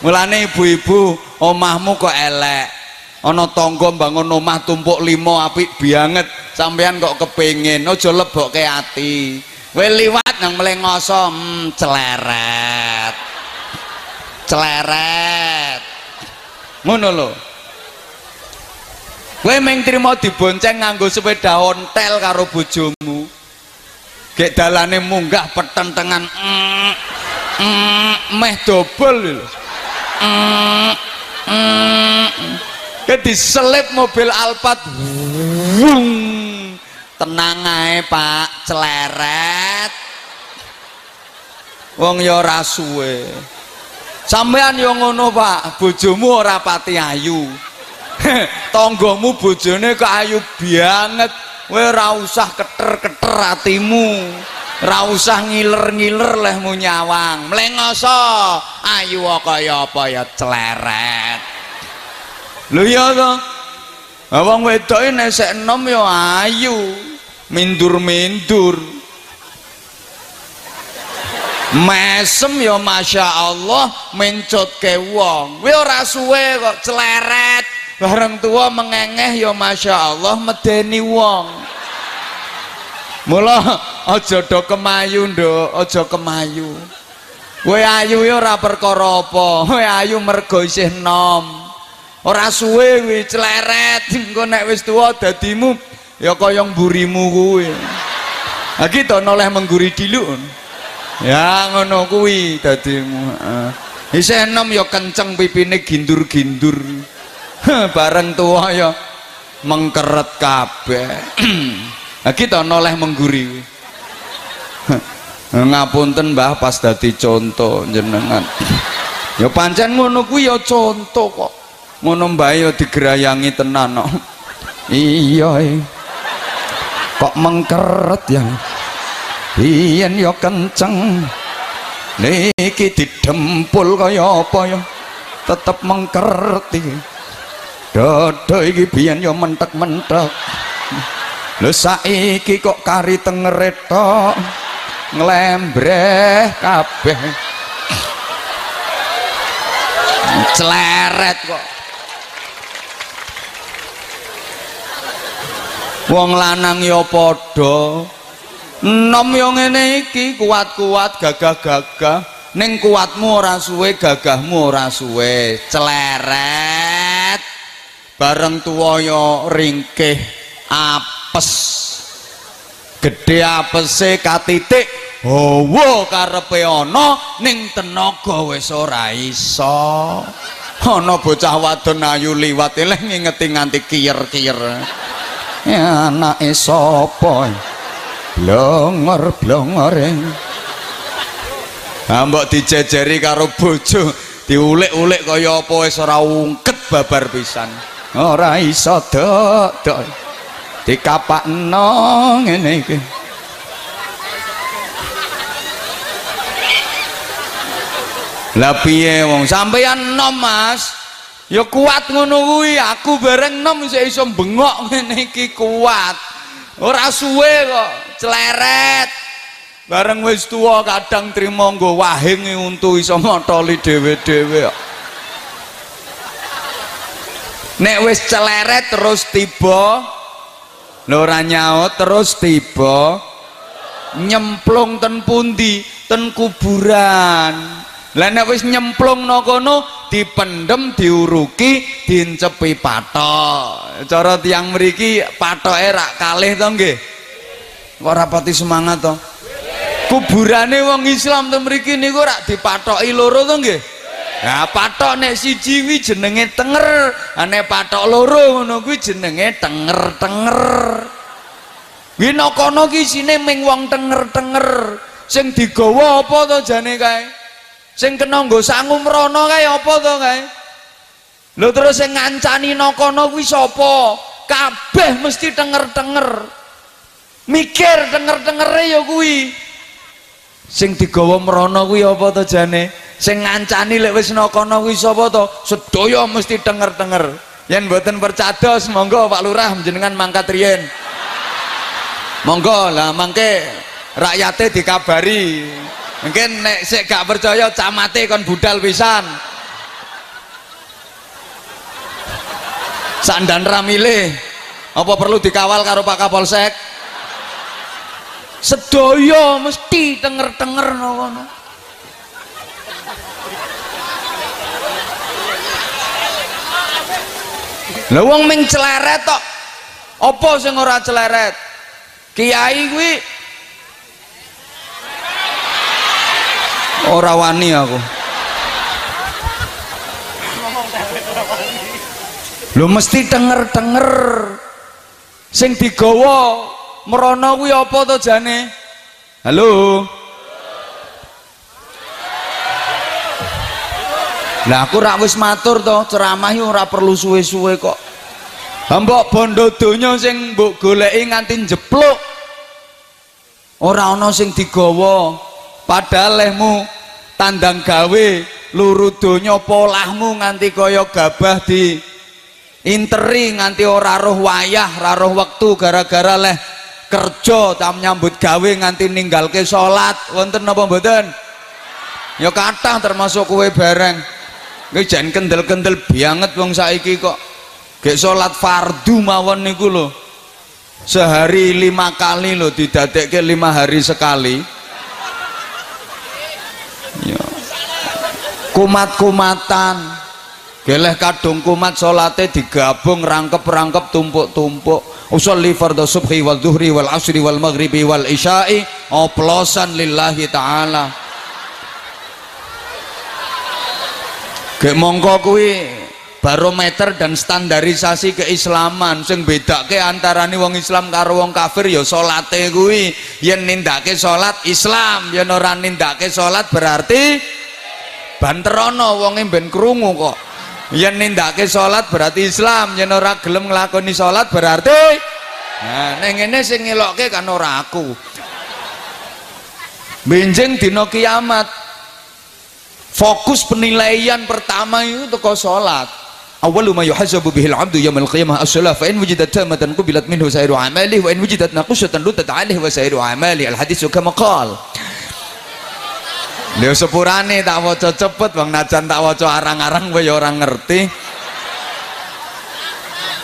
mulane ibu-ibu omahmu kok elek. Ana tangga bangun omah tumpuk limo apik banget. Sampean kok kepengin aja lebokke ati. Kowe liwat nang mlengoso hmm, celeret. Celeret. Ngono lho. Kowe meng trimo dibonceng nganggo sepeda ontel karo bojomu. Gek dalane munggah petentengan mm, mm, meh dobel lho ke diselip mobil Alphard wung. Tenang ae pak. Celeret. Wong ya suwe. Sampean yo ngono pak. Bojomu ora pati ayu. Tanggamu bojone kok ayu banget. Kowe ora usah keter-keter ora usah ngiler-ngiler lehmu nyawang. Mlengoso ayu kaya apa ya celeret. Lho iya to? Wong wedoke nek sek ya ayu mindur-mindur. Mesem ya Masya Allah mencut ke wong. We ora suwe kok celeret. Bareng tua mengengeh ya Masya Allah medeni wong mula aja do kemayu nduk. Aja kemayu. Kowe ayu ya ora perkara apa. Kowe ayu mergo isih ora suwe kuwi cleret engko nek wis tuwa dadimu ya kaya mburimu kuwi. Ha kita noleh mengguri diluk ya ngono kuwi dadimu heeh. Isih enom ya kenceng pipine gindur-gindur. Bareng tuwa ya mengkeret kabeh kita noleh mengguri. Ngapunten mbah pas dadi contoh jenengan. Ya pancen ngono kuwi ya contoh kok. Ngono mbae ya digerayangi tenan no. iya eh. kok mengkeret ya. Iyen ya kenceng. Niki didempul kaya apa ya? Tetep mengkeret iki. Dodo iki biyen ya mentek-mentek lho saiki kok kari tengeret tok nglembreh kabeh. Celeret kok. Wong lanang ya padha. Enom ya iki kuat-kuat gagah-gagah. Ning kuatmu ora suwe gagahmu ora suwe. Celeret bareng tuwa ya ringkih apes. Gedhe apese katitik. Hawa karepe ana ning tenaga wis ora iso. Ana bocah wadon ayu liwat eleh ngingeti nganti kiyer-kiyer. Ya anake sapa? Blongor blongore mbok dijejeri karo bojo. Diulik-ulik kaya apa wis ora ungket babar pisan. Ora iso dok. Dok dikapakno ngene iki. Lah piye wong? Sampeyan nom mas. Ya kuat ngono kuwi. Aku bareng nom isih iso bengok ngene iki kuat. Ora suwe kok celeret. Bareng wis tuwa kadang trimo nggo wahing untu iso motoli dhewe-dhewe kok. Nek wis celeret terus tiba lho ora nyaut terus tiba nyemplung ten pundi? Ten kuburan. Lah wis nyemplung no kono dipendem diuruki dincepi patok. Cara tiang mriki patoke rak kalih to nggih? Kok rapati semangat to? Kuburane wong Islam to mriki niku rak dipatoki loro to nggih Nah, patok nek siji kuwi jenenge tenger, nek patok loro ngono kuwi jenenge tenger-tenger. Kuwi nang kono ki isine ming wong tenger-tenger. Sing digawa apa to jane kae? sing kena nggo sangu mrono kae apa to kae lho terus sing ngancani nakono kuwi sapa kabeh mesti denger-denger mikir denger-dengere ya kuwi sing digawa mrono kuwi apa to jane sing ngancani lek wis nakono kuwi sapa to? Sedaya mesti denger-denger. Yen mboten percados monggo Pak Lurah jenengan mangkat riyen. Monggo lah mangke rakyate dikabari. Mungkin nek sik gak percaya camate kon budal pisan. Sandan ramile apa perlu dikawal karo Pak Kapolsek? Sedaya mesti denger-denger ngono. -denger. Lah wong ming celeret tok. Apa sing ora celeret? Kiai kuwi ora wani aku. Lho mesti denger-denger sing digawa merana kuwi apa to jane? Halo. Lah aku rak wis matur to, ceramah yo ora perlu suwe-suwe kok. Mbok bondo donya sing mbok goleki nganti jepluk. Ora ana sing digawa. Padahal lehmu tandang gawe luru donya polahmu nganti kaya gabah di interi nganti ora roh wayah, ora roh wektu gara-gara leh kerja tam nyambut gawe nganti ninggalke salat. Wonten napa mboten? Ya kathah termasuk kowe bareng. Kowe jan kendel-kendel banget wong saiki kok. Gek salat fardu mawon niku lho. Sehari lima kali lho didadekke lima hari sekali. Ya. Kumat-kumatan. Geleh kadung kumat salate digabung rangkep-rangkep tumpuk-tumpuk. Usolli fardhu subhi wal dhuhri wal asri wal maghribi wal isya'i oplosan lillahi ta'ala. Gek mongko kuwi barometer dan standarisasi keislaman. Sing bedake antarane wong Islam karo wong kafir ya salate kuwi. Yen nindake salat Islam yen ora nindake salat berarti banterono wonge ben krungu kok. Yen nindake salat berarti Islam yen ora gelem nglakoni salat berarti nah ning ngene sing ngelokke kan ora aku. Benjing dina kiamat fokus penilaian pertama itu toko salat awwalu ma yuhasabu bihil abdu yaumil qiyamah as-salah fa in wujidat tamatan qubilat minhu sairu amalihi wa in wujidat naqusatan lutat alaihi wa sairu amali al hadis kama qal. Lho sepurane tak waca cepet Bang Najan tak waca arang-arang kowe ya orang ngerti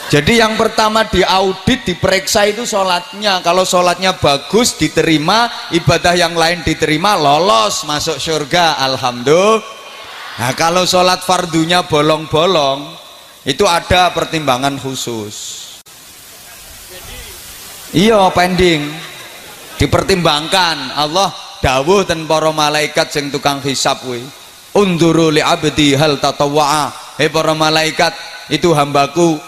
jadi yang pertama diaudit, diperiksa itu sholatnya. Kalau sholatnya bagus, diterima. Ibadah yang lain diterima, lolos masuk surga. Alhamdulillah. Nah kalau sholat fardunya bolong-bolong, itu ada pertimbangan khusus. Iya pending, dipertimbangkan. Allah dawuh dan para malaikat sing tukang hisap. Unduru li abdi hal tatawwa'a. Hei para malaikat, itu hambaku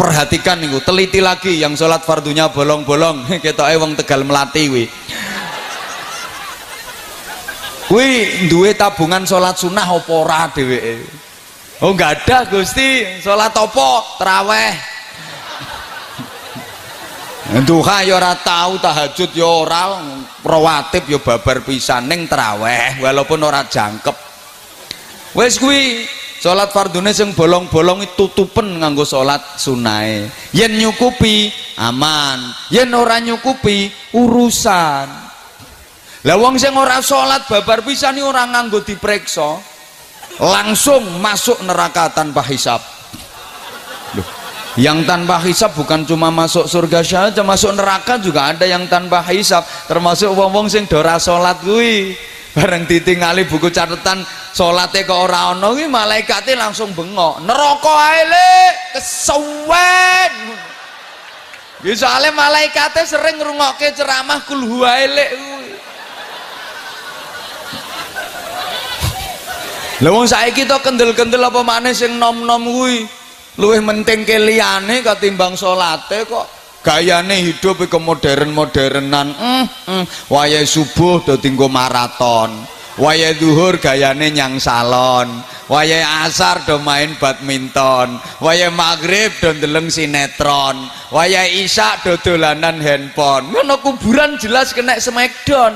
perhatikan nih teliti lagi yang sholat fardunya bolong-bolong. Kita wong tegal melati wi wi duwe tabungan sholat sunnah opora dewe oh nggak ada gusti. Sholat opo teraweh duha ya ora tahajud ya ora rawatib ya babar pisan. Teraweh walaupun ora jangkep. Wes kuwi Salat fardune sing bolong-bolong itu tutupen nganggo salat sunahe. Yen nyukupi aman, yen ora nyukupi urusan. Lah wong sing ora salat babar pisan iki ora nganggo diperiksa, langsung masuk neraka tanpa hisap. Loh, yang tanpa hisap bukan cuma masuk surga saja, masuk neraka juga ada yang tanpa hisap, termasuk wong-wong sing dora salat kuwi bareng ditingali buku catatan salate kok ora ana kuwi malaikate langsung bengok. Neraka ae le kesuwen Ya soalnya malaikatnya sering ngrungokke ceramah kul huwa elek Lah wong saiki kendel-kendel apa maneh sing nom-nom kuwi? Luwih penting ke liyane ketimbang salate kok. Gayane hidup ke modern-modernan. Mm, mm. subuh do tinggo maraton wayai duhur gayane nyang salon. Wayai asar do main badminton. Wayai maghrib do ndeleng sinetron. Wayai isya do dolanan handphone. Ngono kuburan jelas kena smackdown.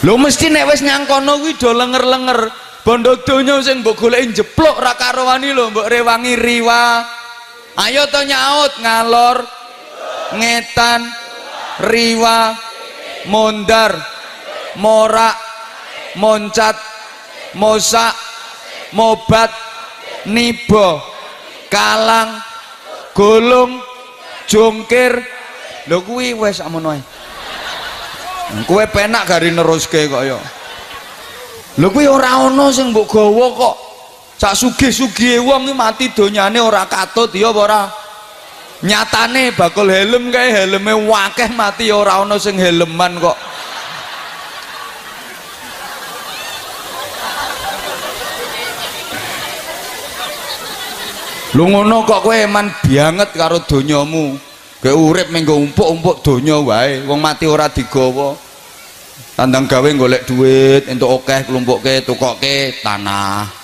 Lho mesti nek wis nyangkono kuwi do lenger-lenger. Bondo donya sing mbok goleki jeplok ra karowani lho mbok rewangi riwa. Ayo to nyaut ngalor ngetan riwa mondar morak moncat mosak mobat nibo kalang golong jongkir lho kuwi wis amono ae. Penak gari neruske kok ya lho kuwi ora ana sing mbok gawa kok sak sugih-sugihe wong iki mati donyane ora katut ya ora? Nyatane bakul helm kae helme wakeh mati ya ora ana sing helman kok. Lu ngono kok kowe eman banget karo donyamu? Kowe urip menggo umpuk-umpuk donya wae wong mati ora digawa. Tandang gawe golek duit entuk akeh klumpukke tukokke tanah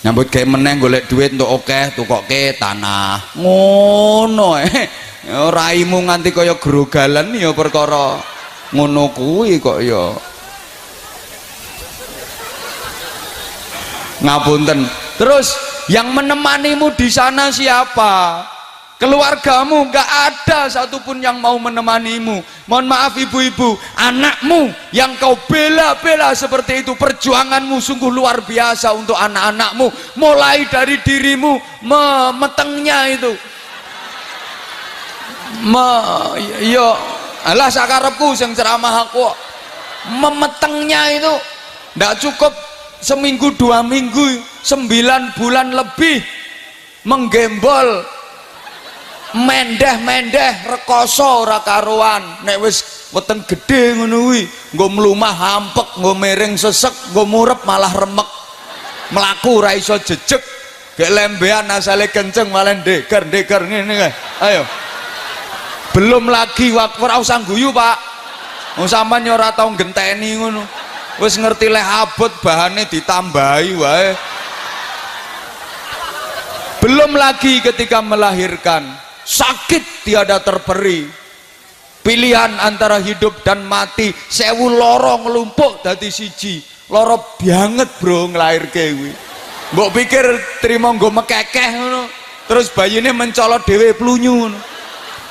nyambut gawe meneh golek duit entuk akeh tukokke tanah. Ngono eh. Raimu nganti kaya grogalan ya perkara. Ngono kuwi kok ya. Ngapunten. Terus yang menemanimu di sana siapa keluargamu nggak ada satupun yang mau menemanimu. Mohon maaf ibu-ibu. Anakmu yang kau bela-bela seperti itu perjuanganmu sungguh luar biasa untuk anak-anakmu. Mulai dari dirimu memetengnya itu. Me yo alah sakarepku yang ceramah aku. Memetengnya itu ndak cukup seminggu dua minggu sembilan bulan lebih menggembol mendeh-mendeh rekoso ora karuan. Nek wis weteng gede ngono kuwi nggo mlumah hampek nggo sesek nggo murep malah remek. Melaku ora iso jejeg. Gek lembean asale kenceng malah deger-deger ngene kae. Ayo. Belum lagi waktu ora usah guyu Pak. Wong sampean ora tau genteni ngono. Wis ngerti leh abot bahane ditambahi wae. Belum lagi ketika melahirkan sakit tiada terperi pilihan antara hidup dan mati. Sewu lorong ngelumpuk dadi siji. Loro banget bro ngelahir kewi mbok pikir terima nggo mekekeh ngono. Terus bayine mencolot dhewe plunyu ngono.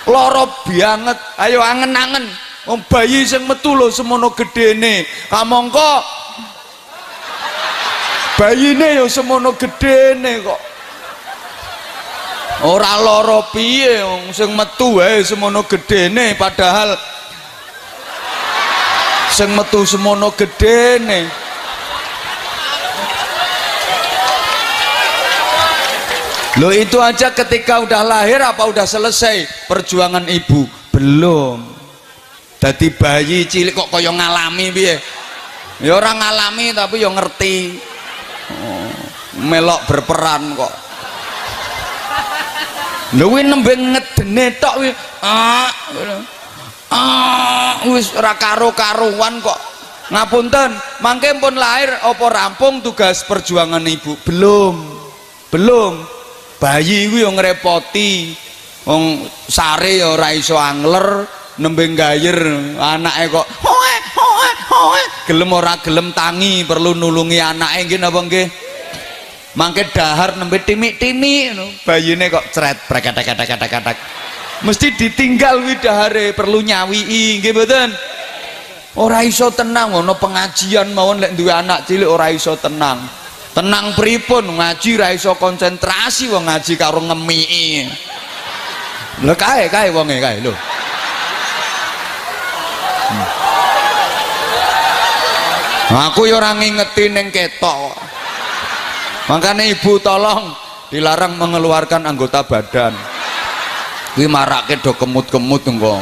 Loro banget. Ayo angen-angen. Wong bayi sing metu lho semono gedene kamangka bayine ya semono gedene kok ora loro piye wong sing metu wae semono gedene padahal sing metu semono gedene Loh itu aja ketika udah lahir apa udah selesai perjuangan ibu? Belum. Jadi bayi cilik kok kaya ngalami piye? Ya orang ngalami tapi ya ngerti. Oh, melok berperan kok lho kuwi nembe ngedene tok kuwi. Ah ah wis ora karo-karuan kok. Ngapunten mangke pun lahir apa rampung tugas perjuangan ibu? Belum belum. Bayi kuwi yo ngrepoti. Wong sare ya ora iso angler nembe gayer anake kok hoe hoe hoe. Gelem ora gelem tangi perlu nulungi anake nggih napa nggih mangke dahar nembe timik-timik no. bayine kok preketek-ketek-ketek mesti ditinggal wi dahare perlu nyawi nggih mboten? Ora iso tenang ono pengajian mawon lek duwe anak cilik ora iso tenang. Tenang pripun ngaji ra iso konsentrasi wong ngaji karo ngemiki. Lho kae kae wonge kae lho. Hmm. aku yo ora ngingeti ning ketok makanya ibu tolong dilarang mengeluarkan anggota badan. Ini marake do kemut-kemut engko.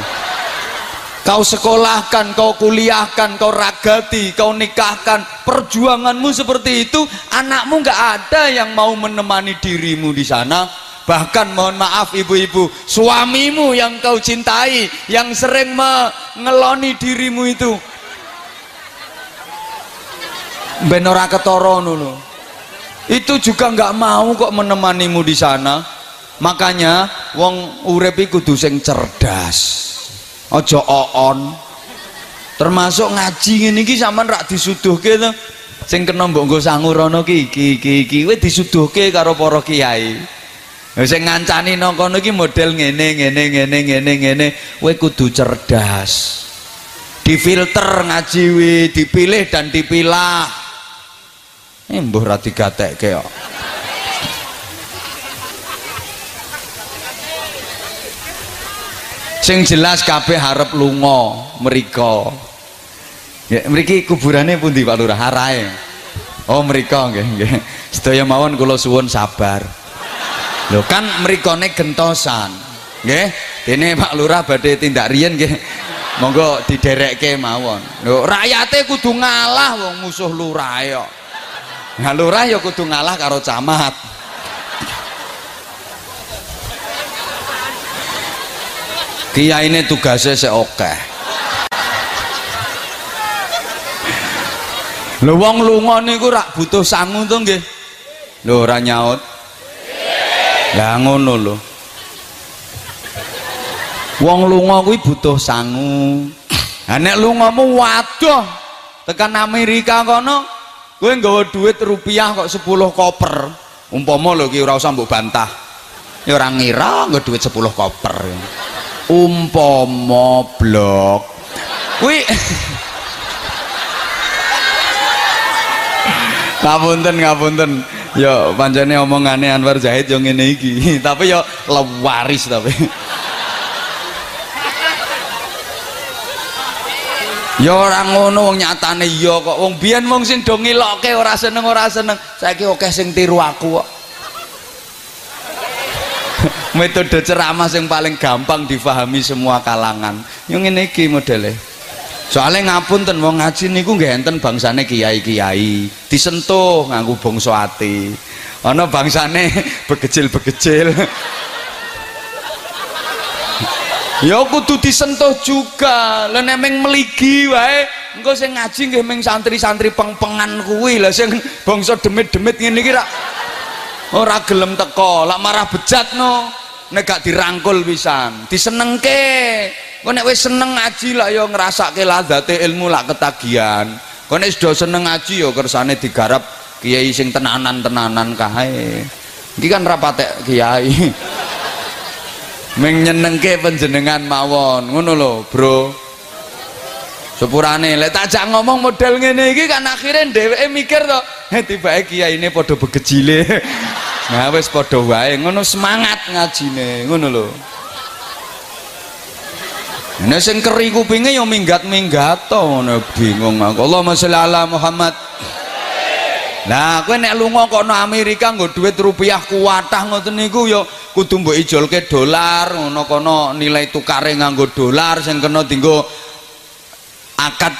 Kau sekolahkan, kau kuliahkan, kau ragati, kau nikahkan perjuanganmu seperti itu anakmu nggak ada yang mau menemani dirimu di sana. Bahkan mohon maaf ibu-ibu suamimu yang kau cintai yang sering mengeloni dirimu itu. Benora ketoro nulu itu juga nggak mau kok menemanimu di sana. Makanya wong urip kudu sing cerdas. Ojo oon. Termasuk ngaji ngene iki sampean rak disuduhke to? Sing kena mbok nggo sangurono ki iki iki iki kowe disuduhke karo para kiai. Sing ngancani nang kono iki model ngene ngene ngene ngene ngene. Kowe kudu cerdas. Difilter ngaji wi dipilih dan dipilah ini mbuh ra digatekke kok. Sing jelas kabeh harap lunga mereka ya mriki kuburane pundi Pak Lurah? Arae oh mereka nggih nggih. Sedaya mawon kula suwun sabar. Lho kan mrikane gentosan nggih. Dene Pak Lurah badhe tindak riyen nggih. Monggo diderekke mawon. Lho rakyate kudu ngalah wong musuh lurah kok nah lurah ya kudu ngalah karo camat. Kiai ini tugasnya seoke lho wong lunga niku rak butuh sangu to nggih? Lho ora nyaut. Lah ngono lho. Wong lunga kuwi butuh sangu. Ha nek lungamu waduh tekan Amerika kono kowe nggawa duit rupiah kok 10 koper. Umpama lho ki ora usah mbok bantah. Ya ora ngira nggo duit 10 koper. Umpama blok. Kuwi ngapunten ngapunten. Ya pancene omongane Anwar Zahid yang ngene iki. Tapi ya lewaris tapi ya ora ngono wong nyatane iya kok. Wong biyen wong sing do ngilokke ora seneng ora seneng. Saiki akeh sing tiru aku kok. Metode ceramah yang paling gampang difahami semua kalangan. Yang ini iki modele. Soalnya ngapunten wong ngaji niku nggih enten bangsane kiai-kiai. Disentuh nganggo bangsa ati. Ana bangsane begecil-begecil ya kudu disentuh juga. Lha nek meng meligi wae engko sing ngaji nggih meng santri-santri peng-pengan kuwi. Lah sing bangsa demit-demit ngene iki rak ora gelem teko. Lak marah bejat no nek gak dirangkul pisan. Disenengke. Kok nek wis seneng ngaji lah ya ngrasake ladzate ilmu lak ketagihan. Kok nek sudah seneng ngaji ya kersane digarap kiai sing tenanan-tenanan kae. Iki kan rapatek kiai menyenengke panjenengan mawon. Ngono lho bro. Sepurane. Lek tajak ngomong model ngene iki kan akhirnya dheweke mikir to eh tibake kiai ini padha begejile. Nah wis padha wae. Ngono semangat ngajine. Ngono lho. Nah sing keri kupinge ya minggat-minggat to ngono. Bingung aku. Allahumma sholli ala Muhammad. Nah, kowe nek lunga kok Amerika nggo duit rupiah kuwatah ngoten niku ya kudu mbok ijolke dolar ngono kono nilai tukare nganggo dolar sing kena dienggo akad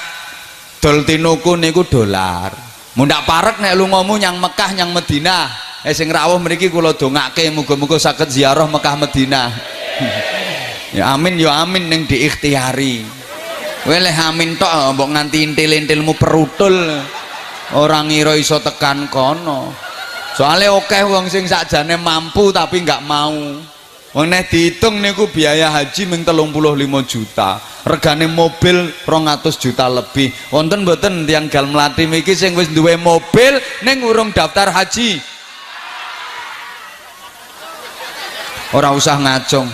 dol tinuku niku dolar. Mundak parek nek lungamu nyang Mekah nyang Madinah eh sing rawuh mriki kula dongake muga-muga saged ziarah Mekah Madinah ya amin ya amin ning diikhtiari. Kowe leh amin tok mbok nganti intil-intilmu perutul. Orang ngira iso tekan kono soalnya oke wong sing sakjane mampu tapi nggak mau. Wong neh dihitung niku biaya haji ming 35 juta. Regane mobil 200 juta lebih. Wonten mboten tiang gal melati miki sing wis duwe mobil ning urung daftar haji? Ora usah ngacung.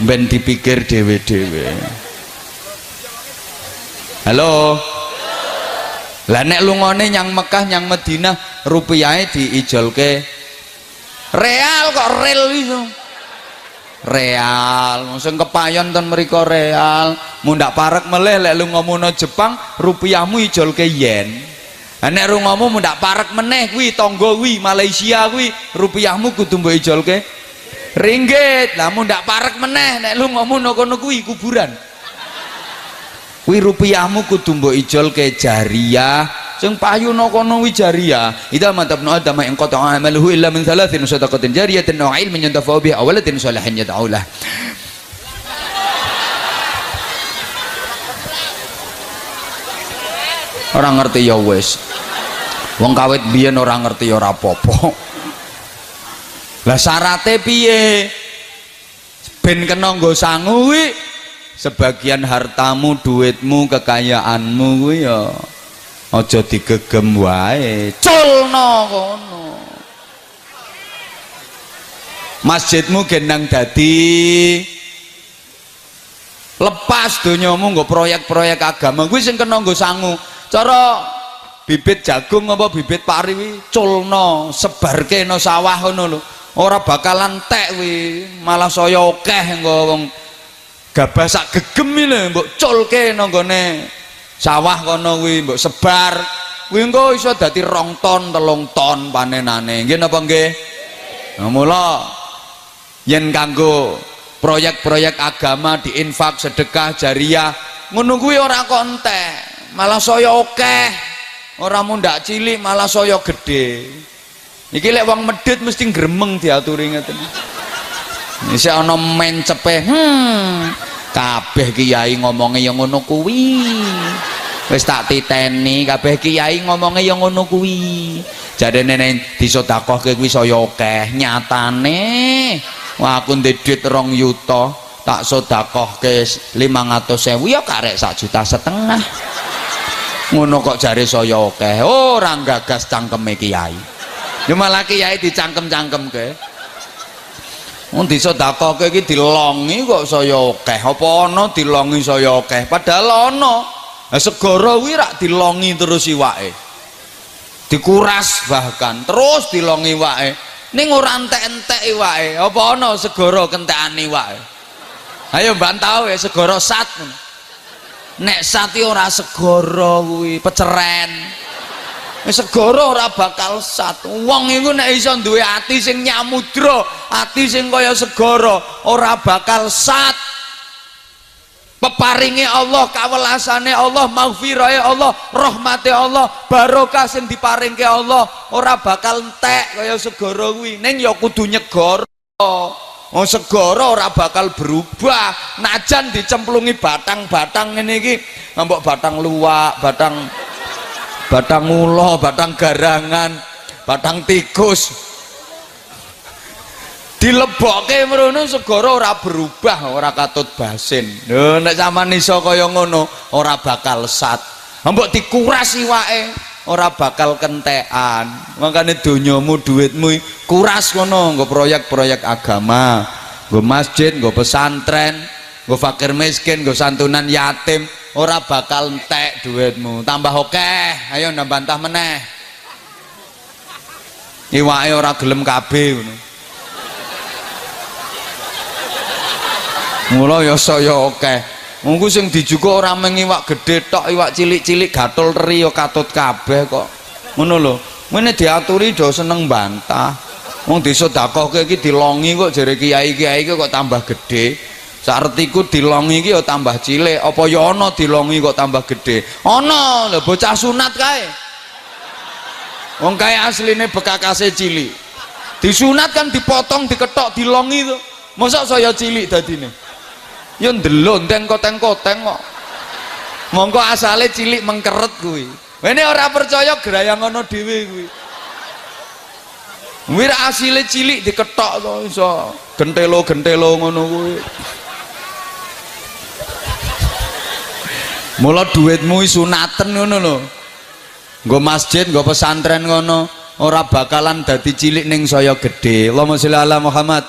Ben dipikir dewe-dewe halo? Lah nek lungone nyang Mekah nyang Madinah rupiahnya diijolke real kok real itu real. Sing kepayon ten mriko real. Mundak parek meleh lek ngomono Jepang rupiahmu ijolke yen. Nek rungomu mundak parek meneh kuwi tangga kuwi Malaysia kuwi rupiahmu kudu mbok ijolke ringgit. Namun ndak parek meneh nek lu ngomong kono kuwi kuburan. Kuwi rupiahmu kudu mbok ijolke jariah sing payu no kono wi jariah idza matabnu adam in qata amaluhu illa min thalathin sadaqatin jariyatin aw ilmin yantafa'u bihi aw waladin salihin yad'u lah. Orang ngerti ya wis. Wong kawit biyen orang ngerti ya ora apa-apa. Lah syaratnya piye? Ben kena nggo sangu sebagian hartamu duitmu kekayaanmu ya aja digegem wae. Culno kono. Masjidmu gendang dadi lepas donyamu nggo proyek-proyek agama. Kuwi sing kena nggo sangu. Cara bibit jagung apa bibit pari wi culno sebarke no sawah ngono lho. Ora bakalan tek wi malah saya akeh nggo wong gabah sak gegem lho mbok culke nang gone sawah kono kuwi mbok sebar. Kuwi engko iso dadi rong ton telung ton panenane. Nggih napa nggih? Nah, mula yen kanggo proyek-proyek agama diinfak sedekah jariah ngono kuwi ora kok entek malah saya akeh. Ora mundak cilik malah saya gede iki lek wong medhit mesti gremeng diaturi ngeten iki ana mencepe hmm kabeh kiai ngomongnya yang ngono kuwi. Wis tak titeni kabeh kiai ngomongnya yang ngono kuwi. Jadi nenek disodakoh ke kuwi saya akeh nyatane. Wah aku ndek rong yuto tak sodakoh ke lima ratus sewu ya karek sak juta setengah. Ngono kok jari saya oke orang gagas cangkeme kiai. Ya malah kiai dicangkem-cangkem ke Wong disedekahke iki dilongi kok saya oke apa ana dilongi saya oke padahal ana. Nah, segara kuwi rak dilongi terus iwake. Dikuras bahkan terus dilongi iwake. Ning ora entek-entek iwake. Apa ana segara kentekan iwake? Ayo mbantau ya segara sat. Nek sat ora segara kuwi peceren segara ora bakal sat. Wong iku nek iso duwe ati sing nyamudra ati sing kaya segara ora bakal sat. Peparinge Allah kawelasane Allah maghfirahe Allah rahmate Allah barokah sing diparingke Allah ora bakal entek kaya segara kuwi. Ning ya kudu nyegara. Oh segara ora bakal berubah. Najan dicemplungi batang-batang ngene iki mbok batang luwak batang batang ula batang garangan batang tikus. Dilebokke mrono segara ora berubah ora katut basin. Lho nek sampean iso kaya ngono ora bakal sat. Mbok dikuras iwake ora bakal kentekan. Makanya donyamu duitmu kuras ngono nggo proyek-proyek agama nggo masjid nggo pesantren nggo fakir miskin nggo santunan yatim ora bakal entek duitmu. Tambah oke ayo nambah meneh. Iwake ora gelem kabeh ngono. Mula ya saya akeh mungku sing dijuga ora mung iwak gedhe tok iwak cilik-cilik gatul teri ya katut kabeh kok. Ngono lho. Ngene diaturi do seneng bantah. Wong disedekahke iki dilongi kok jare kiai-kiai kok tambah gedhe saartiku dilongi iki ya tambah cilik apa ya ana dilongi kok tambah gedhe? Ana lho bocah sunat kae. Wong kae asline bekakase cilik. Disunat kan dipotong diketok dilongi tuh masa saya cilik dadine? Ya ndelok tengko-tengkoteng kok. Mongko asale cilik mengkeret kuwi. Ini ora percaya geraya ngono dhewe kuwi. Wir asile cilik diketok to iso. Gentelo-gentelo ngono kuwi mula duitmu sunaten ngono lho. Nggo masjid nggo pesantren ngono ora bakalan dadi cilik ning saya gede Allahumma sholli ala Muhammad